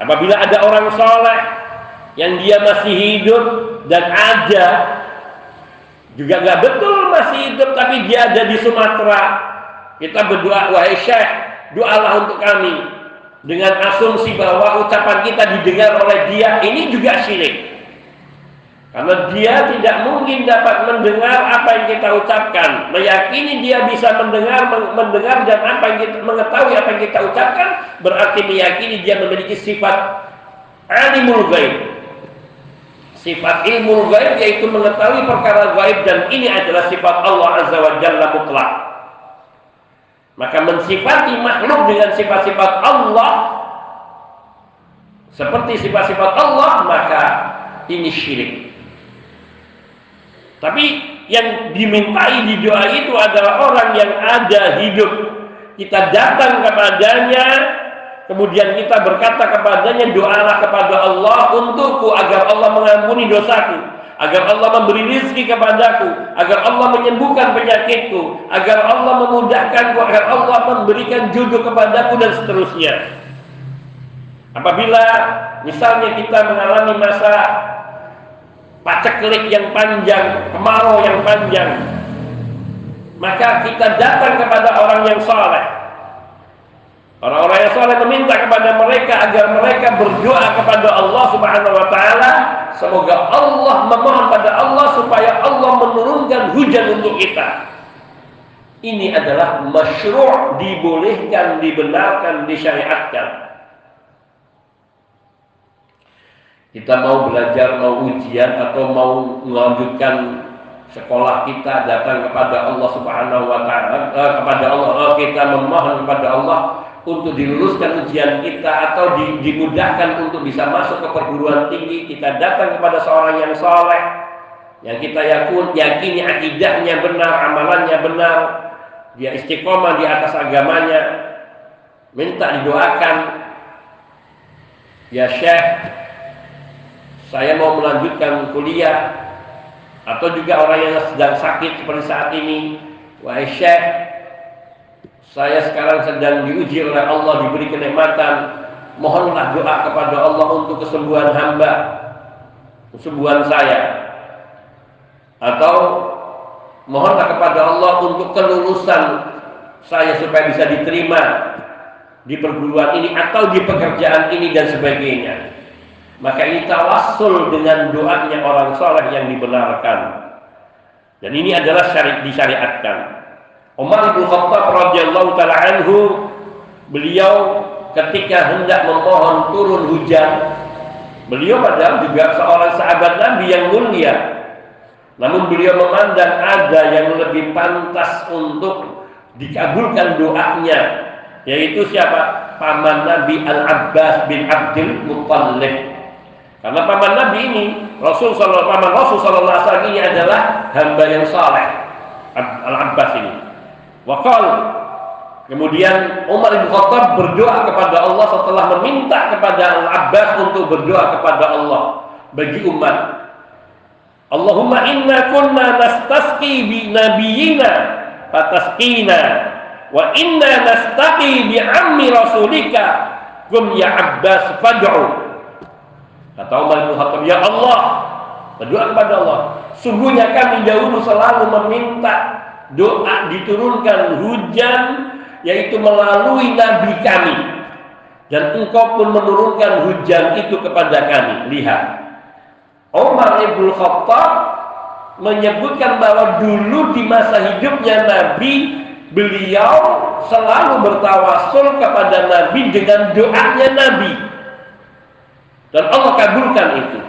Apabila ada orang saleh yang dia masih hidup dan ada juga nggak betul masih hidup tapi dia ada di Sumatera kita berdoa wahai syekh doalah untuk kami dengan asumsi bahwa ucapan kita didengar oleh dia ini juga syirik. Karena dia tidak mungkin dapat mendengar apa yang kita ucapkan, meyakini dia bisa mendengar, mendengar dan apa yang kita, mengetahui apa yang kita ucapkan, berarti meyakini dia memiliki sifat alimul ghaib. Sifat ilmu ghaib yaitu mengetahui perkara gaib dan ini adalah sifat Allah Azza wa Jalla mutlak. Maka mensifati makhluk dengan sifat-sifat Allah seperti sifat-sifat Allah maka ini syirik. Tapi yang dimintai di doa itu adalah orang yang ada hidup. Kita datang kepadanya, kemudian kita berkata kepadanya, doalah kepada Allah untukku agar Allah mengampuni dosaku agar Allah memberi rizki kepadaku, agar Allah menyembuhkan penyakitku, agar Allah memudahkanku, agar Allah memberikan jodoh kepadaku dan seterusnya. Apabila misalnya kita mengalami masa paceklik yang panjang, kemarau yang panjang, maka kita datang kepada orang yang soleh. Orang-orang yang soleh meminta kepada mereka agar mereka berdoa kepada Allah Subhanahu Wa Taala Semoga Allah memohon pada Allah supaya Allah menurunkan hujan untuk kita. Ini adalah masyru' dibolehkan, dibenarkan, disyariatkan. Kita mau belajar, mau ujian atau mau melanjutkan sekolah kita datang kepada Allah Subhanahu wa taala eh, kepada Allah eh, kita memohon kepada Allah untuk diluluskan ujian kita atau dimudahkan untuk bisa masuk ke perguruan tinggi. Kita datang kepada seorang yang soleh yang kita yakun yakini akidahnya benar amalannya benar. Dia istiqomah di atas agamanya minta didoakan. Ya syekh saya mau melanjutkan kuliah atau juga orang yang sedang sakit seperti saat ini wahai syekh saya sekarang sedang diuji oleh Allah, diberi kenikmatan. Mohonlah doa kepada Allah untuk kesembuhan hamba, kesembuhan saya. Atau mohonlah kepada Allah untuk kelulusan saya supaya bisa diterima di perguruan ini atau di pekerjaan ini dan sebagainya. Maka ini tawassul dengan doanya orang soleh yang dibenarkan. Dan ini adalah syari disyariatkan. Umar bin Khattab radhiyallahu taala anhu beliau ketika hendak memohon turun hujan beliau padahal juga seorang sahabat Nabi yang mulia namun beliau memandang ada yang lebih pantas untuk dikabulkan doanya yaitu siapa paman Nabi Al Abbas bin Abdul Muttalib karena paman Nabi ini Rasul sallallahu paman Rasul sallallahu alaihi wasallam ini adalah hamba yang saleh. Al Abbas ini. Wakal kemudian Umar bin Khattab berdoa kepada Allah setelah meminta kepada Al Abbas untuk berdoa kepada Allah bagi umat. Allahumma inna kunna nastasqi bi nabiyina fatasqina wa inna nastaqi bi ammi rasulika. Kum ya Abbas fad'u kata Umar bin Khattab ya Allah berdoa kepada Allah. Sungguhnya kami dahulu selalu meminta doa diturunkan hujan yaitu melalui nabi kami. Dan engkau pun menurunkan hujan itu kepada kami. Lihat. Umar ibn Khattab menyebutkan bahwa dulu di masa hidupnya Nabi beliau selalu bertawasul kepada Nabi dengan doanya Nabi dan Allah kabulkan itu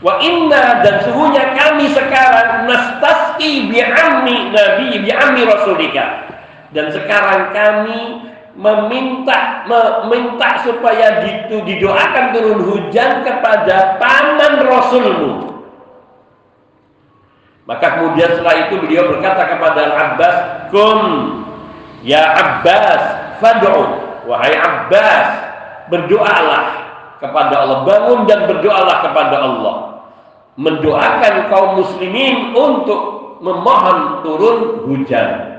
Wa inna dan sungguhnya kami sekarang nastasqi bi ammi nabi bi ammi rasulika. Dan sekarang kami meminta meminta supaya itu didoakan turun hujan kepada paman rasulmu. Maka kemudian setelah itu beliau berkata kepada Al-Abbas, "Kum ya Abbas, fad'u." Wahai Abbas, berdoalah kepada Allah, bangun dan berdoalah kepada Allah mendoakan kaum muslimin untuk memohon turun hujan.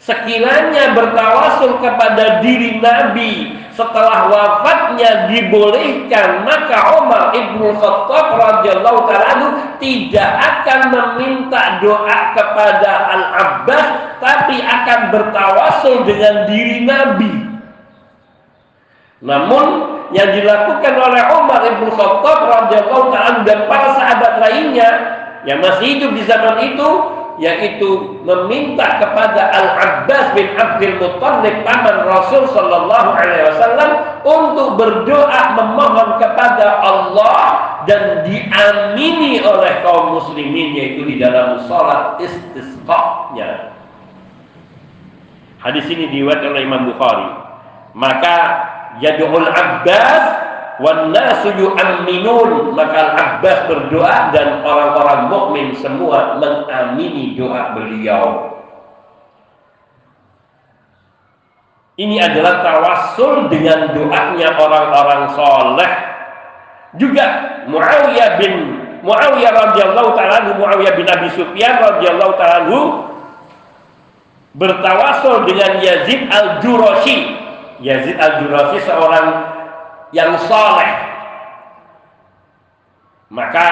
Sekiranya bertawasul kepada diri Nabi setelah wafatnya dibolehkan, maka Umar ibnu Khattab radhiyallahu taala tidak akan meminta doa kepada Al Abbas, tapi akan bertawasul dengan diri Nabi. Namun yang dilakukan oleh Umar Ibn Khattab radhiyallahu taala dan para sahabat lainnya yang masih hidup di zaman itu yaitu meminta kepada Al-Abbas bin Abdul Muttalib paman Rasul sallallahu alaihi wasallam untuk berdoa memohon kepada Allah dan diamini oleh kaum muslimin yaitu di dalam salat istisqa-nya. Hadis ini diriwayatkan oleh Imam Bukhari. Maka yad'ul Abbas wan nasu yu'minun. Maka Abbas berdoa dan orang-orang mukmin semua mengamini doa beliau. Ini adalah tawassul dengan doanya orang-orang soleh. Juga Muawiyah bin Muawiyah radhiyallahu taala Muawiyah bin Abi Sufyan radhiyallahu taala bertawasul dengan Yazid al-Jurashi Yazid al-Jurashi seorang yang soleh. Maka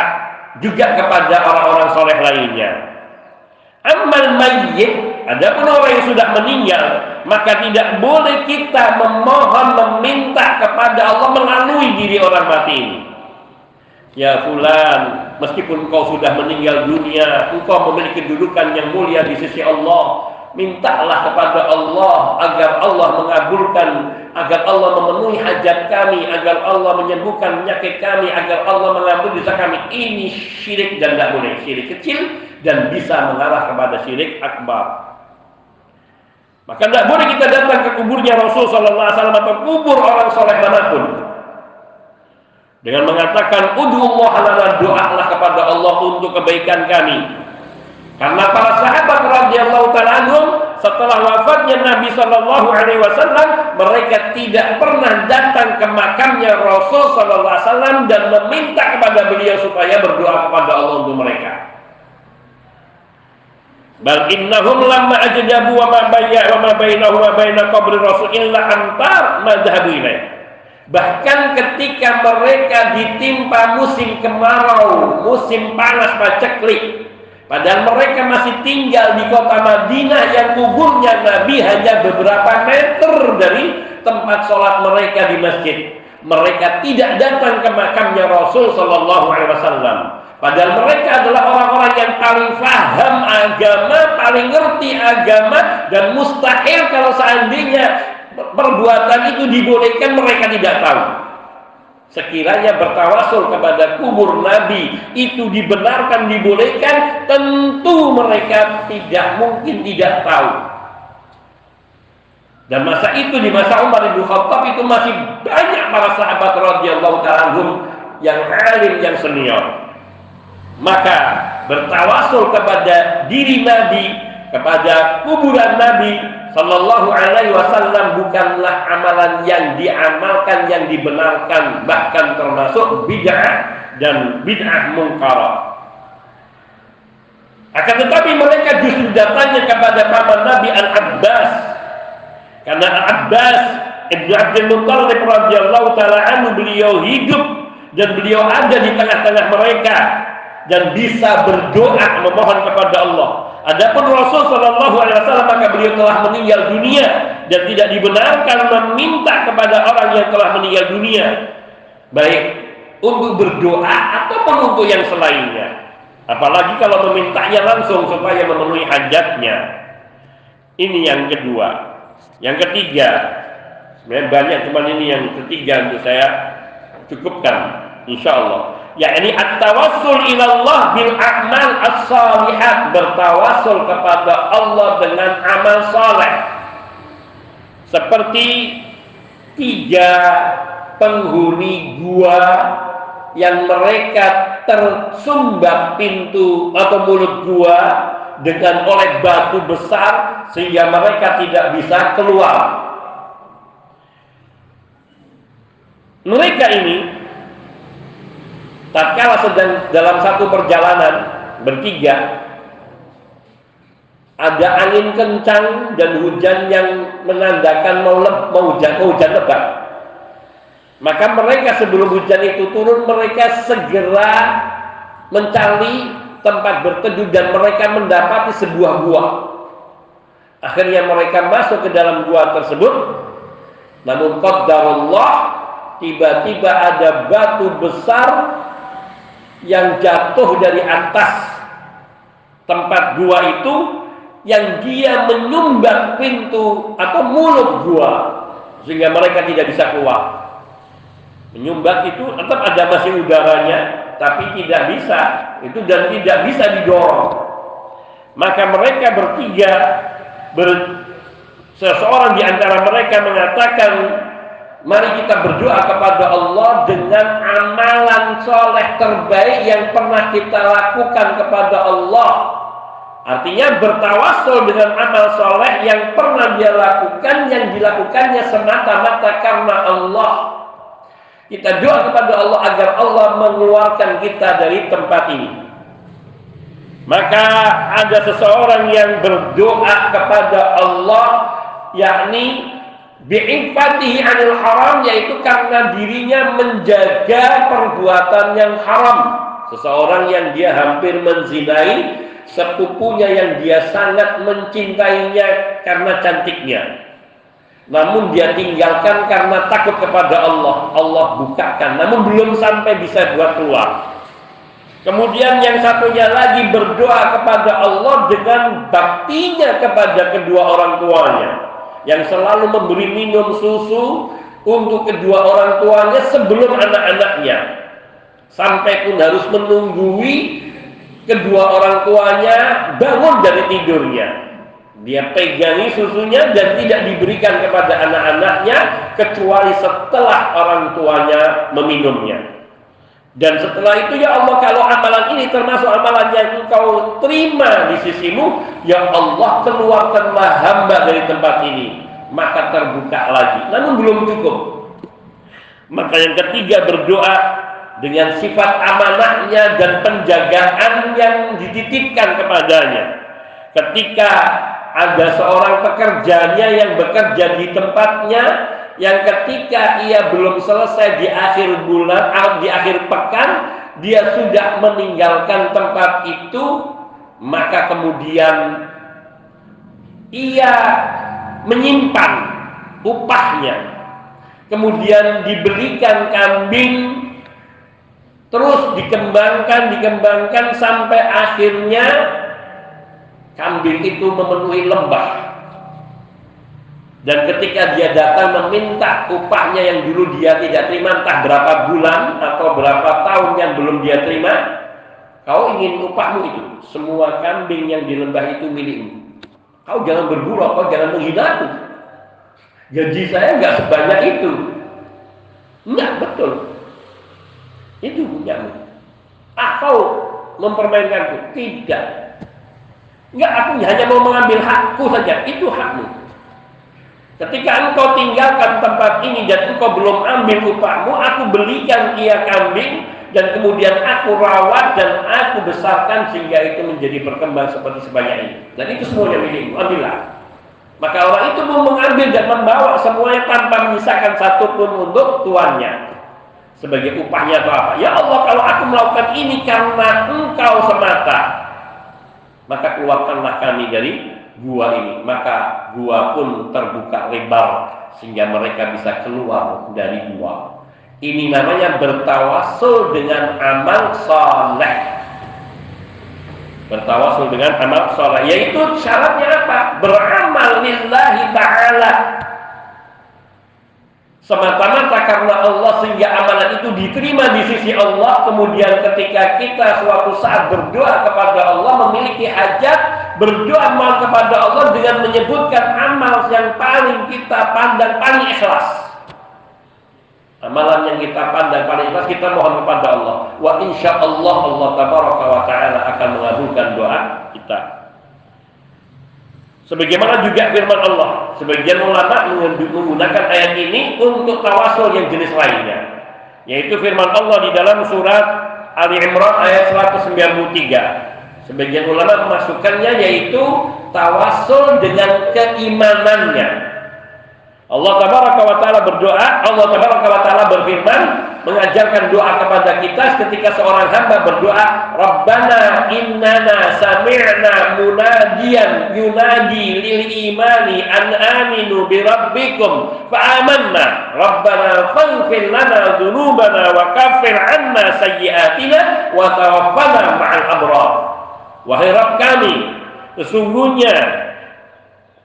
juga kepada orang-orang soleh lainnya. Amal mayyit adapun orang yang sudah meninggal maka tidak boleh kita memohon meminta kepada Allah melalui diri orang mati ini ya fulan meskipun kau sudah meninggal dunia engkau memiliki kedudukan yang mulia di sisi Allah mintalah kepada Allah agar Allah mengabulkan agar Allah memenuhi hajat kami agar Allah menyembuhkan penyakit kami agar Allah mengampuni dosa kami. Ini syirik dan tidak boleh. Syirik kecil dan bisa mengarah kepada syirik akbar. Maka tidak boleh kita datang ke kuburnya Rasul Sallallahu Alaihi Wasallam atau kubur orang soleh mana pun. Dengan mengatakan udhullah lana doalah kepada Allah untuk kebaikan kami karena para sahabat radhiyallahu taala setelah wafatnya Nabi Shallallahu alaihi wasallam mereka tidak pernah datang ke makamnya Rasul Shallallahu alaihi wasallam dan meminta kepada beliau supaya berdoa kepada Allah untuk mereka. Bal innahum lamma ajdabu wa ma bayya wa ma bainahu wa baina qabri Rasul illa antar madhhabu ilaih. Bahkan ketika mereka ditimpa musim kemarau, musim panas paceklik, Padahal mereka masih tinggal di kota Madinah yang kuburnya Nabi hanya beberapa meter dari tempat sholat mereka di masjid. Mereka tidak datang ke makamnya Rasul Shallallahu Alaihi Wasallam. Padahal mereka adalah orang-orang yang paling paham agama, paling ngerti agama, dan mustahil kalau seandainya perbuatan itu dibolehkan mereka tidak tahu sekiranya bertawasul kepada kubur Nabi itu dibenarkan dibolehkan tentu mereka tidak mungkin tidak tahu. Dan masa itu di masa Umar bin Khattab itu masih banyak para sahabat radhiyallahu taala yang alim yang senior. Maka bertawasul kepada diri Nabi kepada kuburan Nabi Sallallahu Alaihi Wasallam bukanlah amalan yang diamalkan yang dibenarkan bahkan termasuk bid'ah dan bid'ah mungkar. Akan tetapi mereka justru datangnya kepada paman Nabi Al Abbas karena Al Abbas Ibnu Abdul Muttalib radhiyallahu taala anhu beliau hidup dan beliau ada di tengah-tengah mereka dan bisa berdoa memohon kepada Allah Adapun Rasul Shallallahu Alaihi Wasallam maka beliau telah meninggal dunia dan tidak dibenarkan meminta kepada orang yang telah meninggal dunia, baik untuk berdoa ataupun untuk yang selainnya. Apalagi kalau memintanya langsung supaya memenuhi hajatnya. Ini yang kedua. Yang ketiga, sebenarnya banyak cuman ini yang ketiga untuk saya cukupkan, insya Allah yakni at-tawassul ilallah bil a'mal as-salihat bertawassul kepada Allah dengan amal saleh. Seperti tiga penghuni gua yang mereka tersumbat pintu atau mulut gua dengan oleh batu besar sehingga mereka tidak bisa keluar. Mereka ini tatkala sedang dalam satu perjalanan bertiga ada angin kencang dan hujan yang menandakan mau, le, mau hujan mau hujan lebat. Maka mereka sebelum hujan itu turun mereka segera mencari tempat berteduh dan mereka mendapati sebuah gua. Akhirnya mereka masuk ke dalam gua tersebut. Namun qadarullah tiba-tiba ada batu besar yang jatuh dari atas tempat gua itu yang dia menyumbat pintu atau mulut gua sehingga mereka tidak bisa keluar. Menyumbat itu tetap ada masih udaranya, tapi tidak bisa itu dan tidak bisa didorong. Maka mereka bertiga ber, seseorang di antara mereka mengatakan Mari kita berdoa kepada Allah dengan amalan soleh terbaik yang pernah kita lakukan kepada Allah. Artinya bertawasul dengan amal soleh yang pernah dia lakukan, yang dilakukannya semata-mata karena Allah. Kita doa kepada Allah agar Allah mengeluarkan kita dari tempat ini. Maka ada seseorang yang berdoa kepada Allah, yakni bi'ifatihi anil haram yaitu karena dirinya menjaga perbuatan yang haram. Seseorang yang dia hampir menzinai sepupunya yang dia sangat mencintainya karena cantiknya. Namun dia tinggalkan karena takut kepada Allah. Allah bukakan. Namun belum sampai bisa buat keluar. Kemudian yang satunya lagi berdoa kepada Allah dengan baktinya kepada kedua orang tuanya yang selalu memberi minum susu untuk kedua orang tuanya sebelum anak-anaknya. Sampai pun harus menunggui kedua orang tuanya bangun dari tidurnya. Dia pegangi susunya dan tidak diberikan kepada anak-anaknya kecuali setelah orang tuanya meminumnya dan setelah itu ya Allah kalau amalan ini termasuk amalan yang engkau terima di sisimu, ya Allah keluarkanlah hamba dari tempat ini. Maka terbuka lagi. Namun belum cukup. Maka yang ketiga berdoa dengan sifat amanahnya dan penjagaan yang dititipkan kepadanya. Ketika ada seorang pekerjanya yang bekerja di tempatnya, yang ketika ia belum selesai di akhir bulan atau di akhir pekan dia sudah meninggalkan tempat itu maka kemudian ia menyimpan upahnya. Kemudian diberikan kambing terus dikembangkan dikembangkan sampai akhirnya kambing itu memenuhi lembah dan ketika dia datang meminta upahnya yang dulu dia tidak terima entah berapa bulan atau berapa tahun yang belum dia terima, kau ingin upahmu itu. Semua kambing yang di lembah itu milikmu. Kau jangan bergurau, kau jangan menghina aku. Gaji saya nggak sebanyak itu. Enggak betul. Itu punyamu. Ah kau mempermainkanku? Tidak. Enggak, aku hanya mau mengambil hakku saja. Itu hakmu. Ketika engkau tinggalkan tempat ini dan engkau belum ambil upahmu, aku belikan ia kambing dan kemudian aku rawat dan aku besarkan sehingga itu menjadi berkembang seperti sebanyak ini. Dan itu semuanya milikmu, ambillah. Maka orang itu mau mengambil dan membawa semuanya tanpa menyisakan satupun untuk tuannya sebagai upahnya atau apa. Ya Allah, kalau aku melakukan ini karena engkau semata, maka keluarkanlah kami dari gua ini maka gua pun terbuka lebar sehingga mereka bisa keluar dari gua. Ini namanya bertawasul dengan amal soleh. Bertawasul dengan amal soleh. Yaitu syaratnya apa? Beramal lillahi ta'ala. Semata-mata karena Allah sehingga amalan itu diterima di sisi Allah kemudian ketika kita suatu saat berdoa kepada Allah memiliki hajat berdoa kepada Allah dengan menyebutkan amal yang paling kita pandang paling ikhlas amalan yang kita pandang paling ikhlas kita mohon kepada Allah wa insya Allah Allah tabaraka wa ta'ala akan mengabulkan doa kita Sebagaimana juga firman Allah, sebagian ulama menggunakan ayat ini untuk tawasul yang jenis lainnya. Yaitu firman Allah di dalam surat Ali Imran ayat 193. Sebagian ulama memasukkannya yaitu tawasul dengan keimanannya. Allah tabaraka wa taala berdoa, Allah tabaraka wa taala berfirman, mengajarkan doa kepada kita ketika seorang hamba berdoa Rabbana innana sami'na munadiyan yunadi lil imani an aminu bi rabbikum fa amanna Rabbana faghfir lana dhunubana wa kaffir anna sayyi'atina wa tawaffana ma'al abrar wahai Rabb kami sesungguhnya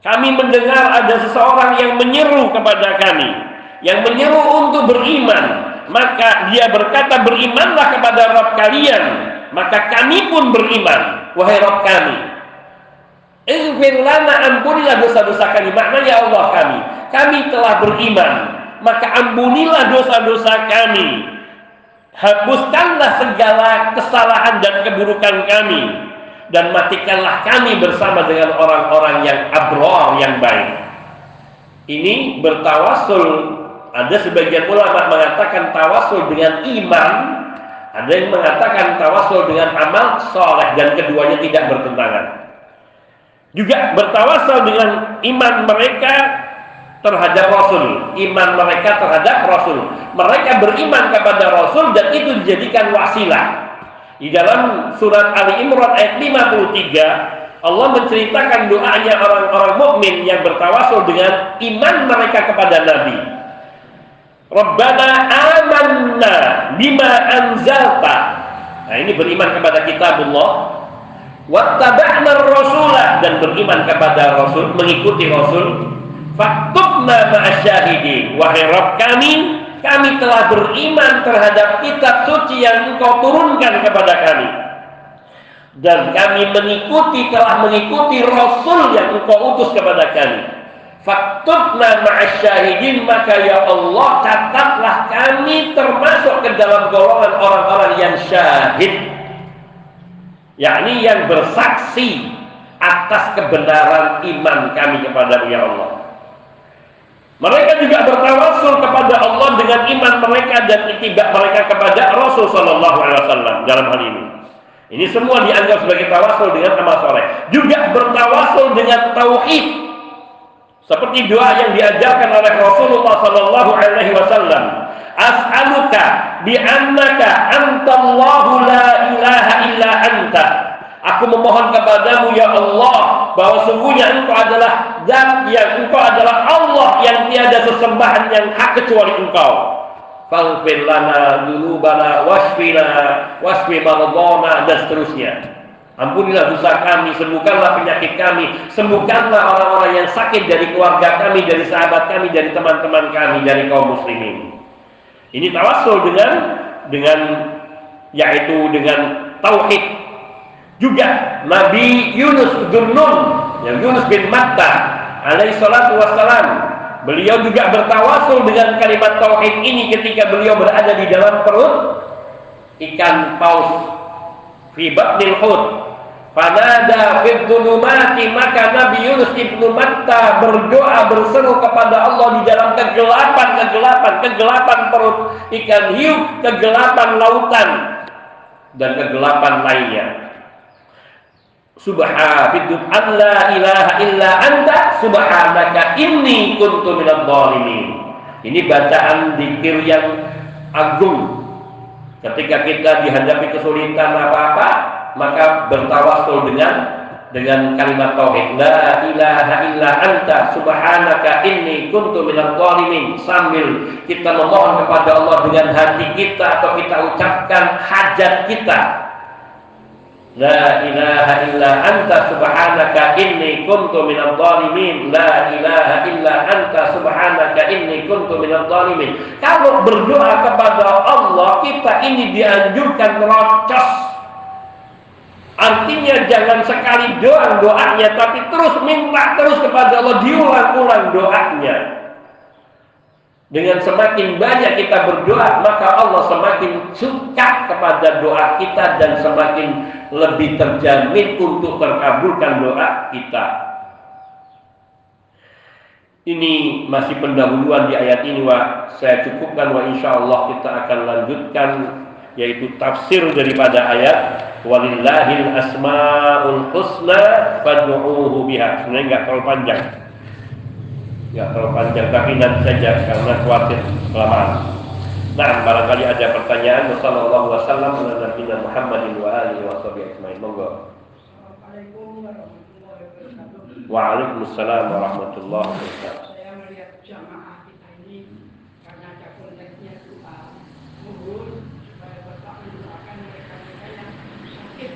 kami mendengar ada seseorang yang menyeru kepada kami yang menyeru untuk beriman. Maka dia berkata berimanlah kepada Rabb kalian. Maka kami pun beriman wahai Rabb kami. Ighfir lana ampunilah dosa-dosa kami. Maknanya ya Allah kami kami telah beriman. Maka ampunilah dosa-dosa kami. Hapuskanlah segala kesalahan dan keburukan kami dan matikanlah kami bersama dengan orang-orang yang abror yang baik ini bertawasul ada sebagian ulama mengatakan tawasul dengan iman, ada yang mengatakan tawasul dengan amal soleh dan keduanya tidak bertentangan. Juga bertawasul dengan iman mereka terhadap Rasul, iman mereka terhadap Rasul. Mereka beriman kepada Rasul dan itu dijadikan wasilah. Di dalam surat Ali Imran ayat 53 Allah menceritakan doanya orang-orang mukmin yang bertawasul dengan iman mereka kepada Nabi. Rabbana amanna bima anzalta. Nah, ini beriman kepada kitabullah. Wattaba'na rasulah dan beriman kepada Rasul, mengikuti Rasul. Faktubna ma'asyahidin. Wahai Rabb kami, kami telah beriman terhadap kitab suci yang engkau turunkan kepada kami. Dan kami mengikuti, telah mengikuti Rasul yang engkau utus kepada kami. Faktubna ma'asyahidin maka ya Allah catatlah kami termasuk ke dalam golongan orang-orang yang syahid. Yakni yang bersaksi atas kebenaran iman kami kepada ya Allah mereka juga bertawasul kepada Allah dengan iman mereka dan itibak mereka kepada Rasul Sallallahu Alaihi Wasallam dalam hal ini. Ini semua dianggap sebagai tawasul dengan amal soleh. Juga bertawasul dengan tauhid seperti doa yang diajarkan oleh Rasulullah sallallahu alaihi wasallam. As'aluka bi annaka antallahu la ilaha illa anta. Aku memohon kepadamu ya Allah bahwa sungguhnya engkau adalah zat yang engkau adalah Allah yang tiada sesembahan yang hak kecuali engkau. Faghfir lana dzunubana wasfina wasfi maradona dan seterusnya. Ampunilah dosa kami, sembuhkanlah penyakit kami, sembuhkanlah orang-orang yang sakit dari keluarga kami, dari sahabat kami, dari teman-teman kami, dari kaum muslimin. Ini tawasul dengan dengan yaitu dengan tauhid. Juga Nabi Yunus Durnun, yang Yunus bin Matta alaihi salatu wassalam, beliau juga bertawasul dengan kalimat tauhid ini ketika beliau berada di dalam perut ikan paus fi batnil hut Fanada fid dhulumati maka Nabi Yunus ibnu Matta berdoa berseru kepada Allah di dalam kegelapan kegelapan kegelapan perut ikan hiu kegelapan lautan dan kegelapan lainnya. Subhanallah an la ilaha illa anta subhanaka inni kuntu minadh dhalimin. Ini bacaan dikir yang agung. Ketika kita dihadapi kesulitan apa-apa, maka bertawasul dengan dengan kalimat tauhid la ilaha illa anta subhanaka inni kuntu minadh dhalimin sambil kita memohon kepada Allah dengan hati kita atau kita ucapkan hajat kita La ilaha illa anta subhanaka inni kuntu minadh dhalimin la ilaha illa anta subhanaka inni kuntu minadh dhalimin kalau berdoa kepada Allah kita ini dianjurkan rocos Artinya jangan sekali doang doanya, tapi terus minta terus kepada Allah diulang-ulang doanya. Dengan semakin banyak kita berdoa, maka Allah semakin suka kepada doa kita dan semakin lebih terjamin untuk terkabulkan doa kita. Ini masih pendahuluan di ayat ini, wa saya cukupkan wa insya Allah kita akan lanjutkan yaitu tafsir daripada ayat walillahil asmaul husna fad'uuhu biha. Sebenarnya nggak terlalu panjang nggak terlalu panjang tapi nanti saja karena khawatir kelamaan Nah, barangkali ada pertanyaan. Wassalamualaikum warahmatullahi wabarakatuh. Muhammadin wa alihi wa sahbihi. Monggo. Waalaikumsalam warahmatullahi wabarakatuh. Saya melihat jamaah kita ini karena ada konteksnya doa mohon supaya Bapak mendoakan mereka-mereka yang sakit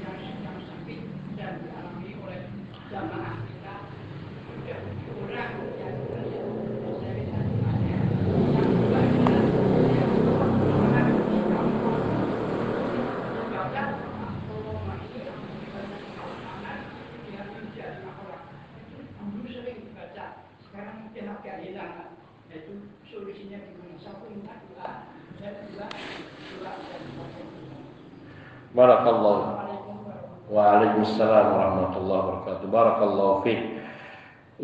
yang sedang sakit dan dialami oleh jamaah kita sudah orang yang saya bisa doanya yang kedua adalah yang jamaah di kampung ibadah Allahumma ini yang ibadah keamanan yang tidak orang dulu sering dibaca sekarang mungkin agak hilang yaitu solusinya gimana satu minta doa dan dua doa dan Barakallahu. Assalamualaikum warahmatullahi Waalaikumsalam warahmatullahi wabarakatuh. Barakallahu fiik.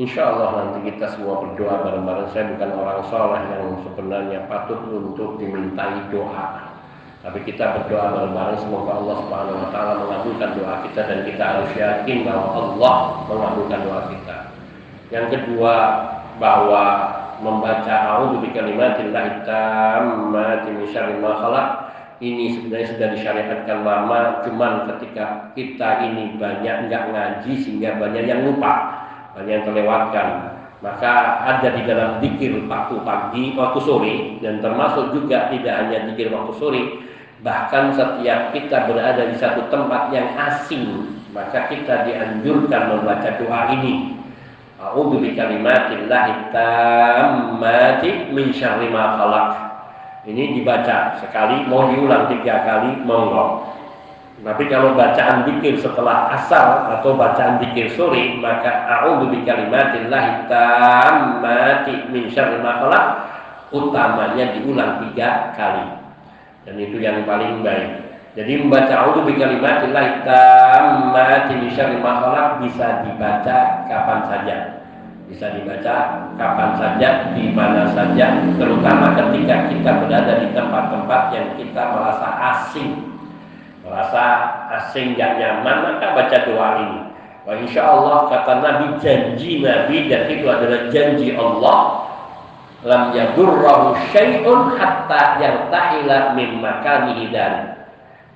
Insya Allah nanti kita semua berdoa bareng-bareng. Saya bukan orang soleh yang sebenarnya patut untuk dimintai doa. Tapi kita berdoa bareng-bareng semoga Allah Subhanahu wa taala mengabulkan doa kita dan kita harus yakin bahwa Allah mengabulkan doa kita. Yang kedua bahwa membaca a'udzu bikalimatillahi min syarri ma khalaq ini sebenarnya sudah disyariatkan lama cuman ketika kita ini banyak nggak ngaji sehingga banyak yang lupa banyak yang terlewatkan. Maka ada di dalam dikir waktu pagi waktu sore dan termasuk juga tidak hanya dikir waktu sore bahkan setiap kita berada di satu tempat yang asing maka kita dianjurkan membaca doa ini. A'udzu bikalimatillahi tammati min syarri ma khalaq ini dibaca sekali, mau diulang tiga kali, monggo. Tapi kalau bacaan dikir setelah asar atau bacaan dikir sore, maka a'udzu bikalimatillahi tammati min syarri ma khalaq utamanya diulang tiga kali. Dan itu yang paling baik. Jadi membaca a'udzu bikalimatillahi tammati min syarri ma khalaq bisa dibaca kapan saja bisa dibaca kapan saja, di mana saja, terutama ketika kita berada di tempat-tempat yang kita merasa asing, merasa asing gak nyaman, maka baca doa ini. Wah insya Allah kata Nabi janji Nabi dan itu adalah janji Allah lam yadurrahu syai'un hatta yartahila min makanihi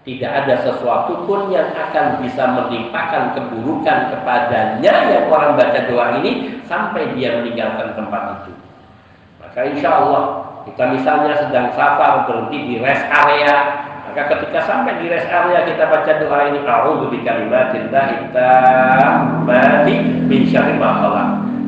tidak ada sesuatu pun yang akan bisa menimpakan keburukan kepadanya yang orang baca doa ini sampai dia meninggalkan tempat itu. Maka insya Allah kita misalnya sedang safar berhenti di rest area, maka ketika sampai di rest area kita baca doa ini A'udzu bikalimatillahi tammati min syarri ma.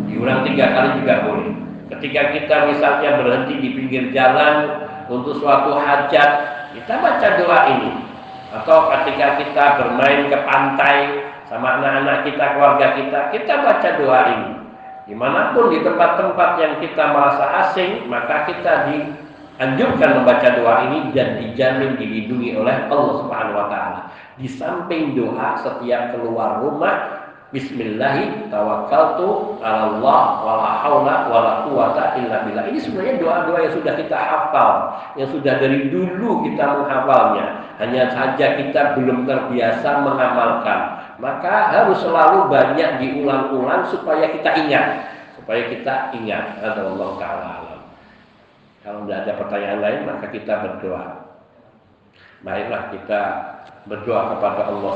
Diulang tiga kali juga boleh. Ketika kita misalnya berhenti di pinggir jalan untuk suatu hajat, kita baca doa ini atau ketika kita bermain ke pantai sama anak-anak kita, keluarga kita, kita baca doa ini. Di mana pun di tempat-tempat yang kita merasa asing, maka kita dianjurkan membaca doa ini dan dijamin dilindungi oleh Allah Subhanahu wa taala. Di samping doa setiap keluar rumah, Bismillahi tawakkaltu ala Allah wala haula wala quwata illa billah. Ini sebenarnya doa-doa yang sudah kita hafal, yang sudah dari dulu kita menghafalnya. Hanya saja kita belum terbiasa mengamalkan. Maka harus selalu banyak diulang-ulang supaya kita ingat, supaya kita ingat. Allah taala. Kalau tidak ada pertanyaan lain maka kita berdoa. Baiklah kita berdoa kepada Allah